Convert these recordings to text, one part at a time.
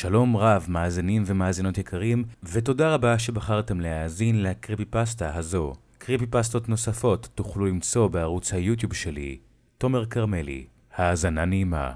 שלום רב, מאזינים ומאזינות יקרים, ותודה רבה שבחרתם להאזין לקריפי פסטה הזו. קריפי פסטות נוספות תוכלו למצוא בערוץ היוטיוב שלי, תומר כרמלי. האזנה נעימה.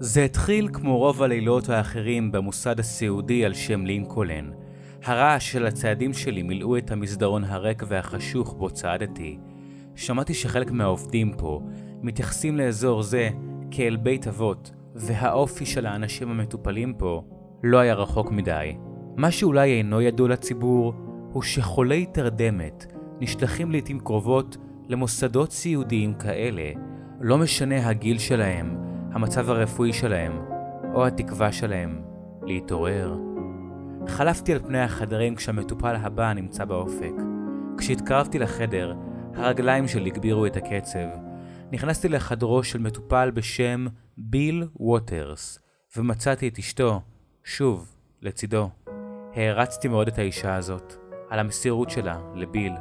זה התחיל כמו רוב הלילות האחרים במוסד הסיעודי על שם לינקולן. הרעש של הצעדים שלי מילאו את המסדרון הריק והחשוך בו צעדתי. שמעתי שחלק מהעובדים פה מתייחסים לאזור זה כאל בית אבות, והאופי של האנשים המטופלים פה לא היה רחוק מדי. מה שאולי אינו ידוע לציבור, הוא שחולי תרדמת נשלחים לעתים קרובות למוסדות סיעודיים כאלה, לא משנה הגיל שלהם, המצב הרפואי שלהם, או התקווה שלהם להתעורר. חלפתי על פני החדרים כשהמטופל הבא נמצא באופק. כשהתקרבתי לחדר, הרגליים שלי הגבירו את הקצב. נכנסתי לחדרו של מטופל בשם ביל ווטרס, ומצאתי את אשתו, שוב, לצידו. הערצתי מאוד את האישה הזאת, על המסירות שלה לביל.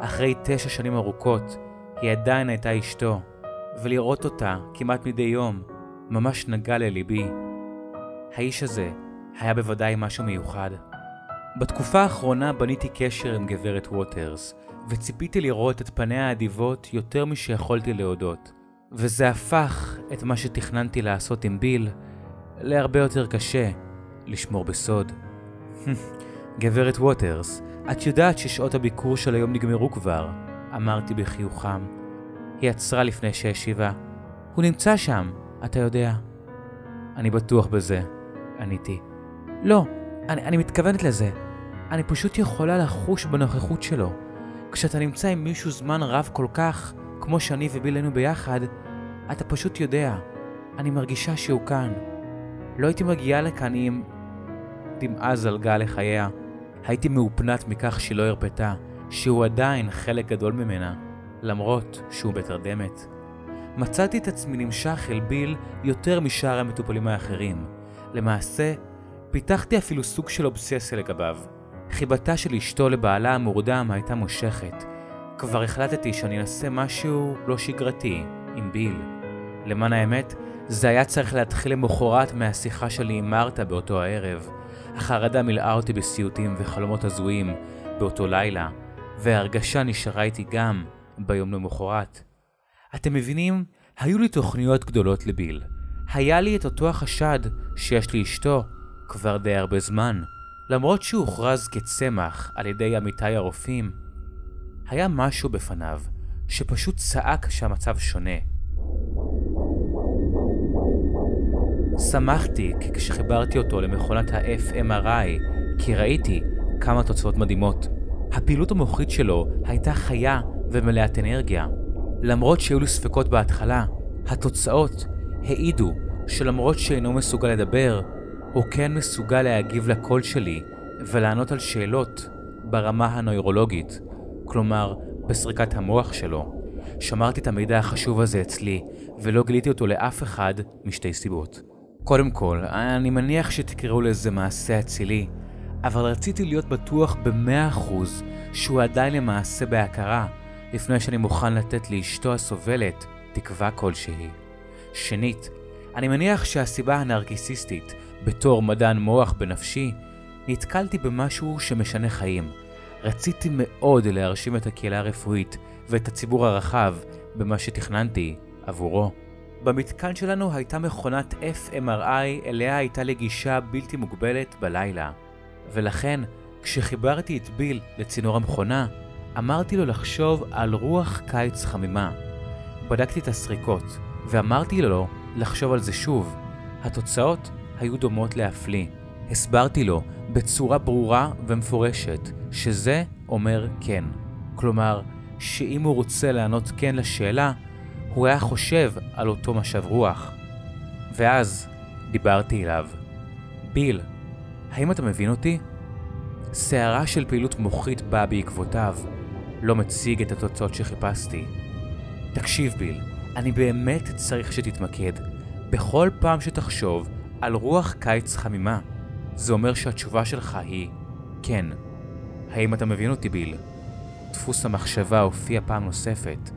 אחרי תשע שנים ארוכות, היא עדיין הייתה אשתו, ולראות אותה כמעט מדי יום, ממש נגע לליבי. האיש הזה היה בוודאי משהו מיוחד. בתקופה האחרונה בניתי קשר עם גברת ווטרס, וציפיתי לראות את פניה האדיבות יותר משיכולתי להודות. וזה הפך את מה שתכננתי לעשות עם ביל להרבה יותר קשה לשמור בסוד. גברת ווטרס, את יודעת ששעות הביקור של היום נגמרו כבר, אמרתי בחיוך חם. היא עצרה לפני שהשיבה. הוא נמצא שם, אתה יודע. אני בטוח בזה, עניתי. לא, אני, אני מתכוונת לזה. אני פשוט יכולה לחוש בנוכחות שלו. כשאתה נמצא עם מישהו זמן רב כל כך, כמו שאני וביל היינו ביחד, אתה פשוט יודע. אני מרגישה שהוא כאן. לא הייתי מגיעה לכאן אם... דמעה זלגה לחייה. הייתי מאופנת מכך שהיא לא הרפתה, שהוא עדיין חלק גדול ממנה, למרות שהוא בתרדמת. מצאתי את עצמי נמשך אל ביל יותר משאר המטופלים האחרים. למעשה, פיתחתי אפילו סוג של אובססיה לגביו. חיבתה של אשתו לבעלה המורדם הייתה מושכת. כבר החלטתי שאני אנסה משהו לא שגרתי עם ביל. למען האמת, זה היה צריך להתחיל למחרת מהשיחה שלי עם מרתה באותו הערב. החרדה מילאה אותי בסיוטים וחלומות הזויים באותו לילה, וההרגשה נשארה איתי גם ביום למחרת. אתם מבינים? היו לי תוכניות גדולות לביל. היה לי את אותו החשד שיש לי אשתו כבר די הרבה זמן. למרות שהוא הוכרז כצמח על ידי עמיתי הרופאים, היה משהו בפניו שפשוט צעק שהמצב שונה. שמחתי כשחיברתי אותו למכונת ה-FMRI, כי ראיתי כמה תוצאות מדהימות. הפעילות המוחית שלו הייתה חיה ומלאת אנרגיה. למרות שהיו לי ספקות בהתחלה, התוצאות העידו שלמרות שאינו מסוגל לדבר, הוא כן מסוגל להגיב לקול שלי ולענות על שאלות ברמה הנוירולוגית, כלומר, בסריקת המוח שלו. שמרתי את המידע החשוב הזה אצלי, ולא גיליתי אותו לאף אחד משתי סיבות. קודם כל, אני מניח שתקראו לזה מעשה אצילי, אבל רציתי להיות בטוח במאה אחוז שהוא עדיין למעשה בהכרה, לפני שאני מוכן לתת לאשתו הסובלת תקווה כלשהי. שנית, אני מניח שהסיבה הנרקיסיסטית, בתור מדען מוח בנפשי, נתקלתי במשהו שמשנה חיים. רציתי מאוד להרשים את הקהילה הרפואית ואת הציבור הרחב במה שתכננתי עבורו. במתקן שלנו הייתה מכונת FMRI אליה הייתה לגישה בלתי מוגבלת בלילה. ולכן, כשחיברתי את ביל לצינור המכונה, אמרתי לו לחשוב על רוח קיץ חמימה. בדקתי את הסריקות, ואמרתי לו לחשוב על זה שוב. התוצאות היו דומות להפליא. הסברתי לו בצורה ברורה ומפורשת שזה אומר כן. כלומר, שאם הוא רוצה לענות כן לשאלה, הוא היה חושב על אותו משב רוח. ואז דיברתי אליו. ביל, האם אתה מבין אותי? סערה של פעילות מוחית באה בעקבותיו, לא מציג את התוצאות שחיפשתי. תקשיב ביל, אני באמת צריך שתתמקד. בכל פעם שתחשוב על רוח קיץ חמימה, זה אומר שהתשובה שלך היא כן. האם אתה מבין אותי ביל? דפוס המחשבה הופיע פעם נוספת.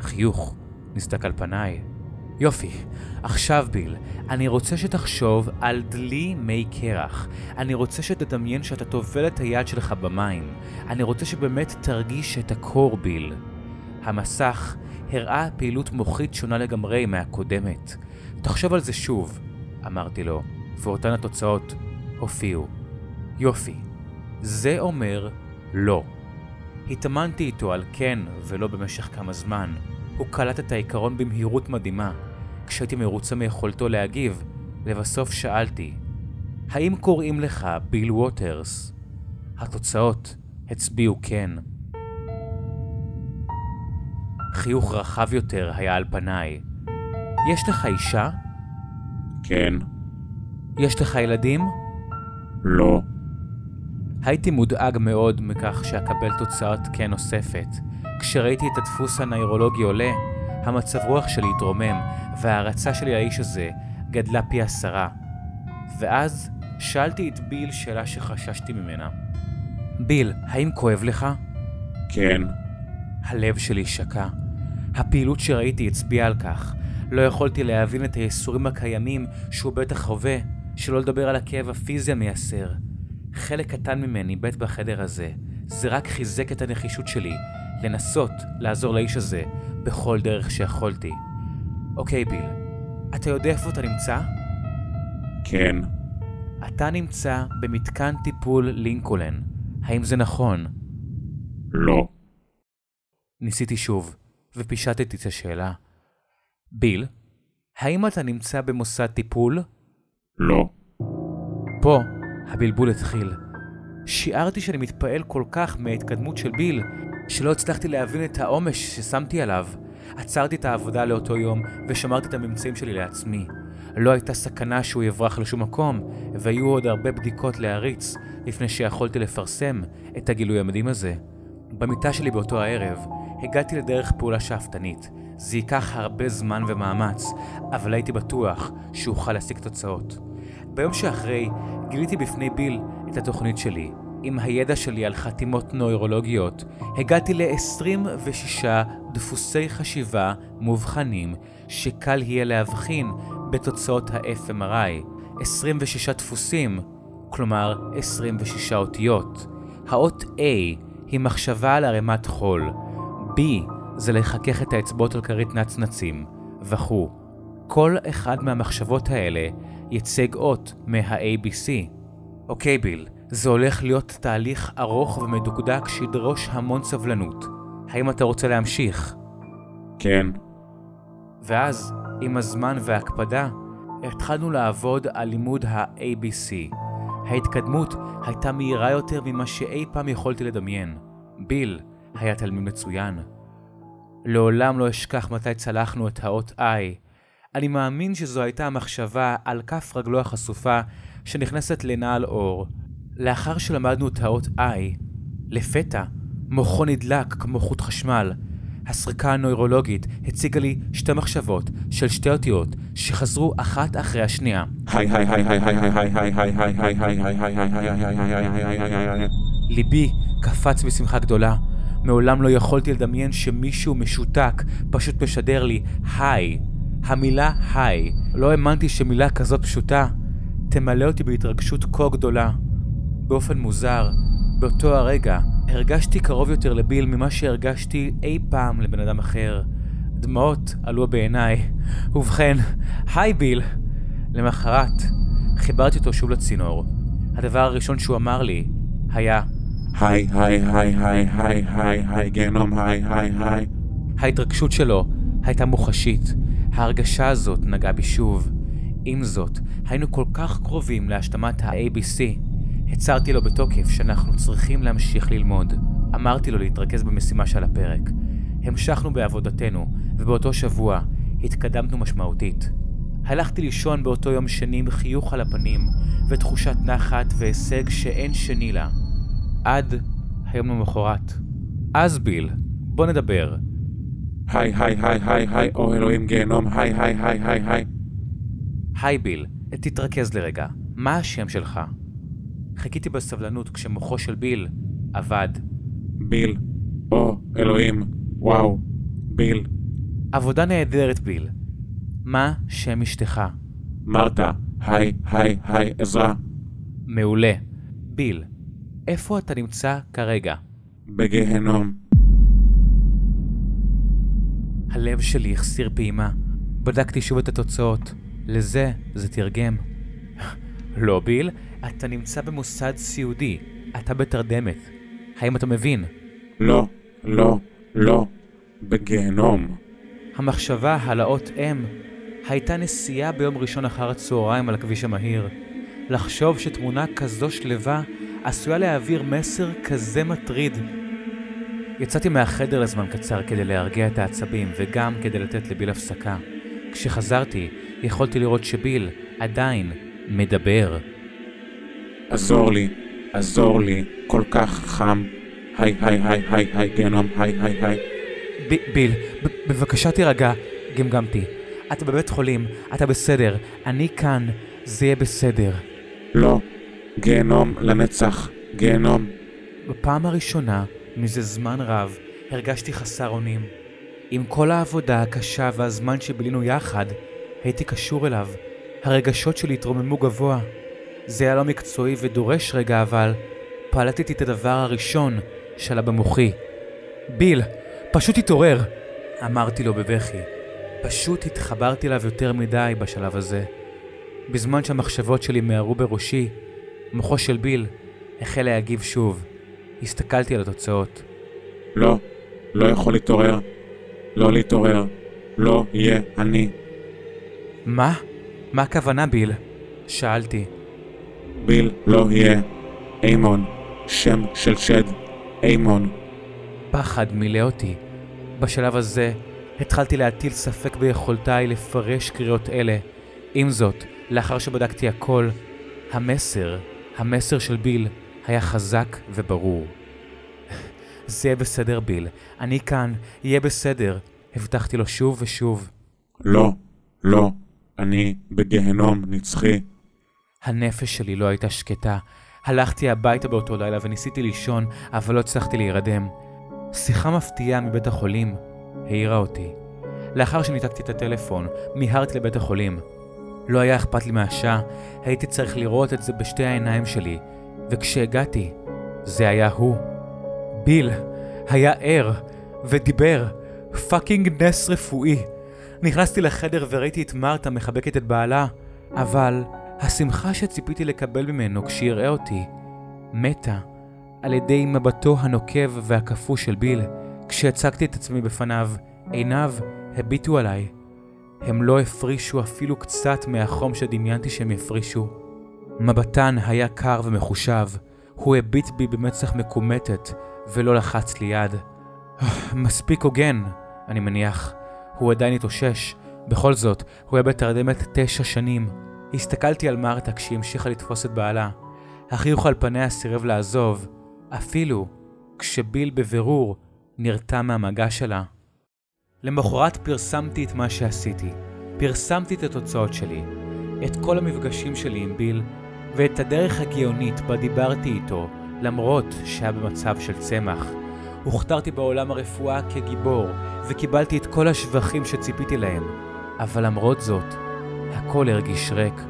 חיוך נסדק על פניי. יופי. עכשיו ביל, אני רוצה שתחשוב על דלי מי קרח. אני רוצה שתדמיין שאתה טובל את היד שלך במים. אני רוצה שבאמת תרגיש את הקור ביל. המסך הראה פעילות מוחית שונה לגמרי מהקודמת. תחשוב על זה שוב, אמרתי לו, ואותן התוצאות הופיעו. יופי. זה אומר לא. התאמנתי איתו על כן ולא במשך כמה זמן. הוא קלט את העיקרון במהירות מדהימה. כשהייתי מרוצה מיכולתו להגיב, לבסוף שאלתי, האם קוראים לך ביל ווטרס? התוצאות הצביעו כן. חיוך רחב יותר היה על פניי. יש לך אישה? כן. יש לך ילדים? לא. הייתי מודאג מאוד מכך שאקבל תוצאת כן נוספת. כשראיתי את הדפוס הנוירולוגי עולה, המצב רוח שלי התרומם, וההערצה שלי לאיש הזה גדלה פי עשרה. ואז שאלתי את ביל שאלה שחששתי ממנה. ביל, האם כואב לך? כן. הלב שלי שקע. הפעילות שראיתי הצביעה על כך. לא יכולתי להבין את הייסורים הקיימים שהוא בטח חווה, שלא לדבר על הכאב הפיזי המייסר. חלק קטן ממני בית בחדר הזה. זה רק חיזק את הנחישות שלי לנסות לעזור לאיש הזה בכל דרך שיכולתי. אוקיי, ביל, אתה יודע איפה אתה נמצא? כן. אתה נמצא במתקן טיפול לינקולן. האם זה נכון? לא. ניסיתי שוב, ופישטתי את השאלה. ביל, האם אתה נמצא במוסד טיפול? לא. פה הבלבול התחיל. שיערתי שאני מתפעל כל כך מההתקדמות של ביל, שלא הצלחתי להבין את העומש ששמתי עליו. עצרתי את העבודה לאותו יום, ושמרתי את הממצאים שלי לעצמי. לא הייתה סכנה שהוא יברח לשום מקום, והיו עוד הרבה בדיקות להריץ, לפני שיכולתי לפרסם את הגילוי המדהים הזה. במיטה שלי באותו הערב, הגעתי לדרך פעולה שאפתנית. זה ייקח הרבה זמן ומאמץ, אבל הייתי בטוח שאוכל להשיג תוצאות. ביום שאחרי, גיליתי בפני ביל את התוכנית שלי. עם הידע שלי על חתימות נוירולוגיות, הגעתי ל-26 דפוסי חשיבה מובחנים שקל יהיה להבחין בתוצאות ה-FMRI. 26 דפוסים, כלומר 26 אותיות. האות A היא מחשבה על ערימת חול, B זה לחכך את האצבעות על כרית נצנצים, וכו'. כל אחד מהמחשבות האלה ייצג אות מה-ABC. אוקיי ביל, זה הולך להיות תהליך ארוך ומדוקדק שידרוש המון סבלנות. האם אתה רוצה להמשיך? כן. ואז, עם הזמן וההקפדה, התחלנו לעבוד על לימוד ה-ABC. ההתקדמות הייתה מהירה יותר ממה שאי פעם יכולתי לדמיין. ביל היה תלמיד מצוין. לעולם לא אשכח מתי צלחנו את האות I. אני מאמין שזו הייתה המחשבה על כף רגלו החשופה שנכנסת לנעל אור. לאחר שלמדנו את האות I, לפתע, מוחו נדלק כמו חוט חשמל. הסריקה הנוירולוגית הציגה לי שתי מחשבות של שתי אותיות שחזרו אחת אחרי השנייה. ליבי קפץ בשמחה גדולה מעולם לא יכולתי לדמיין שמישהו משותק פשוט משדר לי היי. המילה היי, לא האמנתי שמילה כזאת פשוטה תמלא אותי בהתרגשות כה גדולה. באופן מוזר, באותו הרגע הרגשתי קרוב יותר לביל ממה שהרגשתי אי פעם לבן אדם אחר. דמעות עלו בעיניי. ובכן, היי ביל! למחרת, חיברתי אותו שוב לצינור. הדבר הראשון שהוא אמר לי היה היי היי היי היי היי היי היי גנום היי היי היי ההתרגשות שלו הייתה מוחשית. ההרגשה הזאת נגעה בי שוב. עם זאת, היינו כל כך קרובים להשלמת ה-ABC. הצהרתי לו בתוקף שאנחנו צריכים להמשיך ללמוד. אמרתי לו להתרכז במשימה שעל הפרק. המשכנו בעבודתנו, ובאותו שבוע התקדמנו משמעותית. הלכתי לישון באותו יום שני עם חיוך על הפנים, ותחושת נחת והישג שאין שני לה. עד היום למחרת. אז ביל, בוא נדבר. היי היי היי היי היי או אלוהים גיהנום היי היי היי היי היי היי ביל, תתרכז לרגע. מה השם שלך? חיכיתי בסבלנות כשמוחו של ביל עבד. ביל או אלוהים וואו ביל עבודה נהדרת, ביל. מה שם אשתך? מרתה, היי, היי, היי, עזרה. מעולה. ביל, איפה אתה נמצא כרגע? בגיהנום. הלב שלי החסיר פעימה. בדקתי שוב את התוצאות. לזה זה תרגם. לא, ביל, אתה נמצא במוסד סיעודי. אתה בתרדמת. האם אתה מבין? לא, לא, לא. בגיהנום. המחשבה על האות M הייתה נסיעה ביום ראשון אחר הצהריים על הכביש המהיר. לחשוב שתמונה כזו שלווה עשויה להעביר מסר כזה מטריד. יצאתי מהחדר לזמן קצר כדי להרגיע את העצבים וגם כדי לתת לביל הפסקה. כשחזרתי, יכולתי לראות שביל עדיין מדבר. עזור לי, עזור לי, כל כך חם. היי, היי, היי, היי, היי, גיהנום, היי, היי, היי. ב- ביל, ב- בבקשה תירגע, גמגמתי. אתה בבית חולים, אתה בסדר, אני כאן, זה יהיה בסדר. לא, גיהנום לנצח, גיהנום. בפעם הראשונה, מזה זמן רב, הרגשתי חסר אונים. עם כל העבודה הקשה והזמן שבילינו יחד, הייתי קשור אליו. הרגשות שלי התרוממו גבוה. זה היה לא מקצועי ודורש רגע, אבל פלטתי את הדבר הראשון שעלה במוחי. ביל, פשוט התעורר! אמרתי לו בבכי. פשוט התחברתי אליו יותר מדי בשלב הזה. בזמן שהמחשבות שלי מיהרו בראשי, מוחו של ביל החל להגיב שוב. הסתכלתי על התוצאות. לא, לא יכול להתעורר. לא להתעורר. לא יהיה אני. מה? מה הכוונה, ביל? שאלתי. ביל לא יהיה. אימון. שם של שד. אימון. פחד מילא אותי. בשלב הזה התחלתי להטיל ספק ביכולתיי לפרש קריאות אלה. עם זאת, לאחר שבדקתי הכל, המסר, המסר של ביל, היה חזק וברור. זה יהיה בסדר, ביל. אני כאן, יהיה בסדר. הבטחתי לו שוב ושוב. לא, לא. אני בגיהנום נצחי. הנפש שלי לא הייתה שקטה. הלכתי הביתה באותו לילה וניסיתי לישון, אבל לא הצלחתי להירדם. שיחה מפתיעה מבית החולים העירה אותי. לאחר שניתקתי את הטלפון, מיהרתי לבית החולים. לא היה אכפת לי מהשעה, הייתי צריך לראות את זה בשתי העיניים שלי, וכשהגעתי, זה היה הוא. ביל היה ער ודיבר, fucking נס רפואי. נכנסתי לחדר וראיתי את מרתה מחבקת את בעלה, אבל השמחה שציפיתי לקבל ממנו כשיראה אותי, מתה על ידי מבטו הנוקב והקפוא של ביל. כשהצגתי את עצמי בפניו, עיניו הביטו עליי. הם לא הפרישו אפילו קצת מהחום שדמיינתי שהם יפרישו. מבטן היה קר ומחושב, הוא הביט בי במצח מקומטת ולא לחץ לי יד. מספיק הוגן, אני מניח. הוא עדיין התאושש. בכל זאת, הוא היה בתרדמת תשע שנים. הסתכלתי על מרתה כשהיא המשיכה לתפוס את בעלה. החיוך על פניה סירב לעזוב, אפילו כשביל בבירור נרתע מהמגע שלה. למחרת פרסמתי את מה שעשיתי. פרסמתי את התוצאות שלי, את כל המפגשים שלי עם ביל, ואת הדרך הגאונית בה דיברתי איתו, למרות שהיה במצב של צמח. הוכתרתי בעולם הרפואה כגיבור, וקיבלתי את כל השבחים שציפיתי להם. אבל למרות זאת, הכל הרגיש ריק.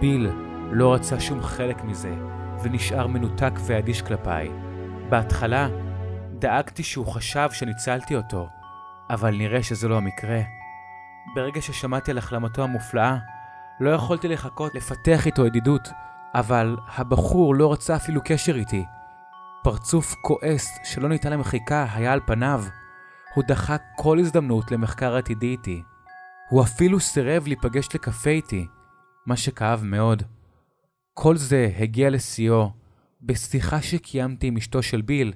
ביל לא רצה שום חלק מזה, ונשאר מנותק ואדיש כלפיי. בהתחלה, דאגתי שהוא חשב שניצלתי אותו, אבל נראה שזה לא המקרה. ברגע ששמעתי על החלמתו המופלאה, לא יכולתי לחכות לפתח איתו ידידות, אבל הבחור לא רצה אפילו קשר איתי. פרצוף כועס שלא ניתן למחיקה היה על פניו. הוא דחק כל הזדמנות למחקר עתידי איתי. הוא אפילו סירב להיפגש לקפה איתי, מה שכאב מאוד. כל זה הגיע לשיאו בשיחה שקיימתי עם אשתו של ביל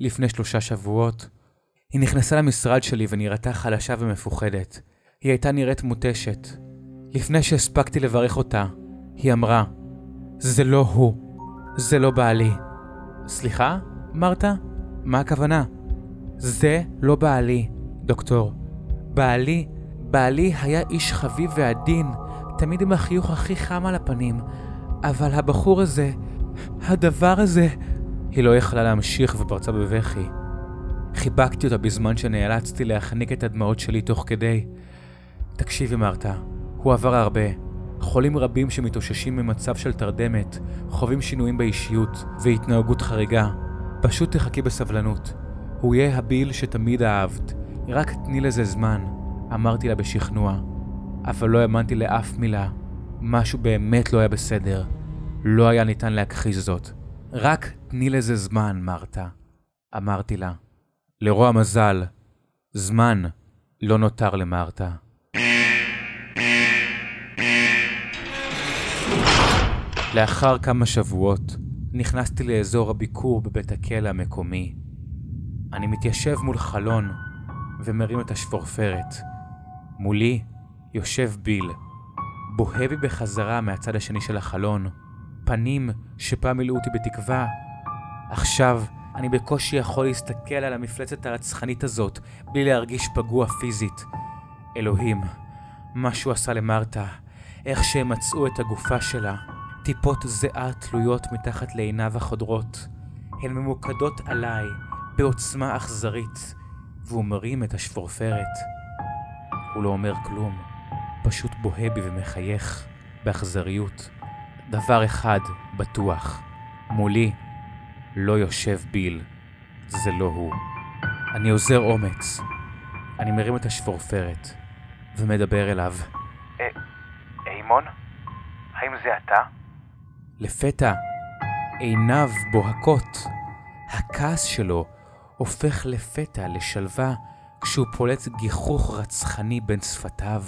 לפני שלושה שבועות. היא נכנסה למשרד שלי ונראתה חלשה ומפוחדת. היא הייתה נראית מותשת. לפני שהספקתי לברך אותה, היא אמרה, זה לא הוא, זה לא בעלי. סליחה? אמרת? מה הכוונה? זה לא בעלי, דוקטור. בעלי, בעלי היה איש חביב ועדין, תמיד עם החיוך הכי חם על הפנים, אבל הבחור הזה, הדבר הזה... היא לא יכלה להמשיך ופרצה בבכי. חיבקתי אותה בזמן שנאלצתי להחניק את הדמעות שלי תוך כדי. תקשיבי מרתה, הוא עבר הרבה. חולים רבים שמתאוששים ממצב של תרדמת, חווים שינויים באישיות והתנהגות חריגה. פשוט תחכי בסבלנות. הוא יהיה הביל שתמיד אהבת. רק תני לזה זמן, אמרתי לה בשכנוע. אבל לא האמנתי לאף מילה. משהו באמת לא היה בסדר. לא היה ניתן להכחיש זאת. רק תני לזה זמן, מרתה. אמרתי לה. לרוע מזל, זמן לא נותר למרתה. לאחר כמה שבועות נכנסתי לאזור הביקור בבית הכלא המקומי. אני מתיישב מול חלון ומרים את השפורפרת. מולי יושב ביל, בוהה בי בחזרה מהצד השני של החלון, פנים שפעם מילאו אותי בתקווה. עכשיו אני בקושי יכול להסתכל על המפלצת הרצחנית הזאת בלי להרגיש פגוע פיזית. אלוהים, משהו עשה למרתה, איך שהם מצאו את הגופה שלה. טיפות זיעה תלויות מתחת לעיניו החודרות. הן ממוקדות עליי בעוצמה אכזרית, והוא מרים את השפורפרת. הוא לא אומר כלום, פשוט בוהה בי ומחייך באכזריות. דבר אחד בטוח, מולי לא יושב ביל, זה לא הוא. אני עוזר אומץ. אני מרים את השפורפרת ומדבר אליו. אימון? האם זה אתה? לפתע עיניו בוהקות. הכעס שלו הופך לפתע לשלווה כשהוא פולט גיחוך רצחני בין שפתיו.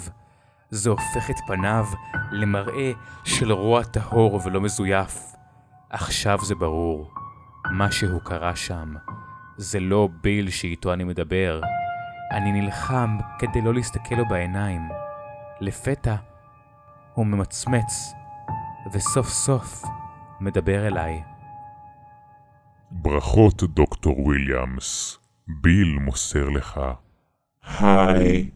זה הופך את פניו למראה של רוע טהור ולא מזויף. עכשיו זה ברור, משהו קרה שם. זה לא ביל שאיתו אני מדבר. אני נלחם כדי לא להסתכל לו בעיניים. לפתע הוא ממצמץ, וסוף סוף מדבר אליי. ברכות, דוקטור וויליאמס. ביל מוסר לך. היי,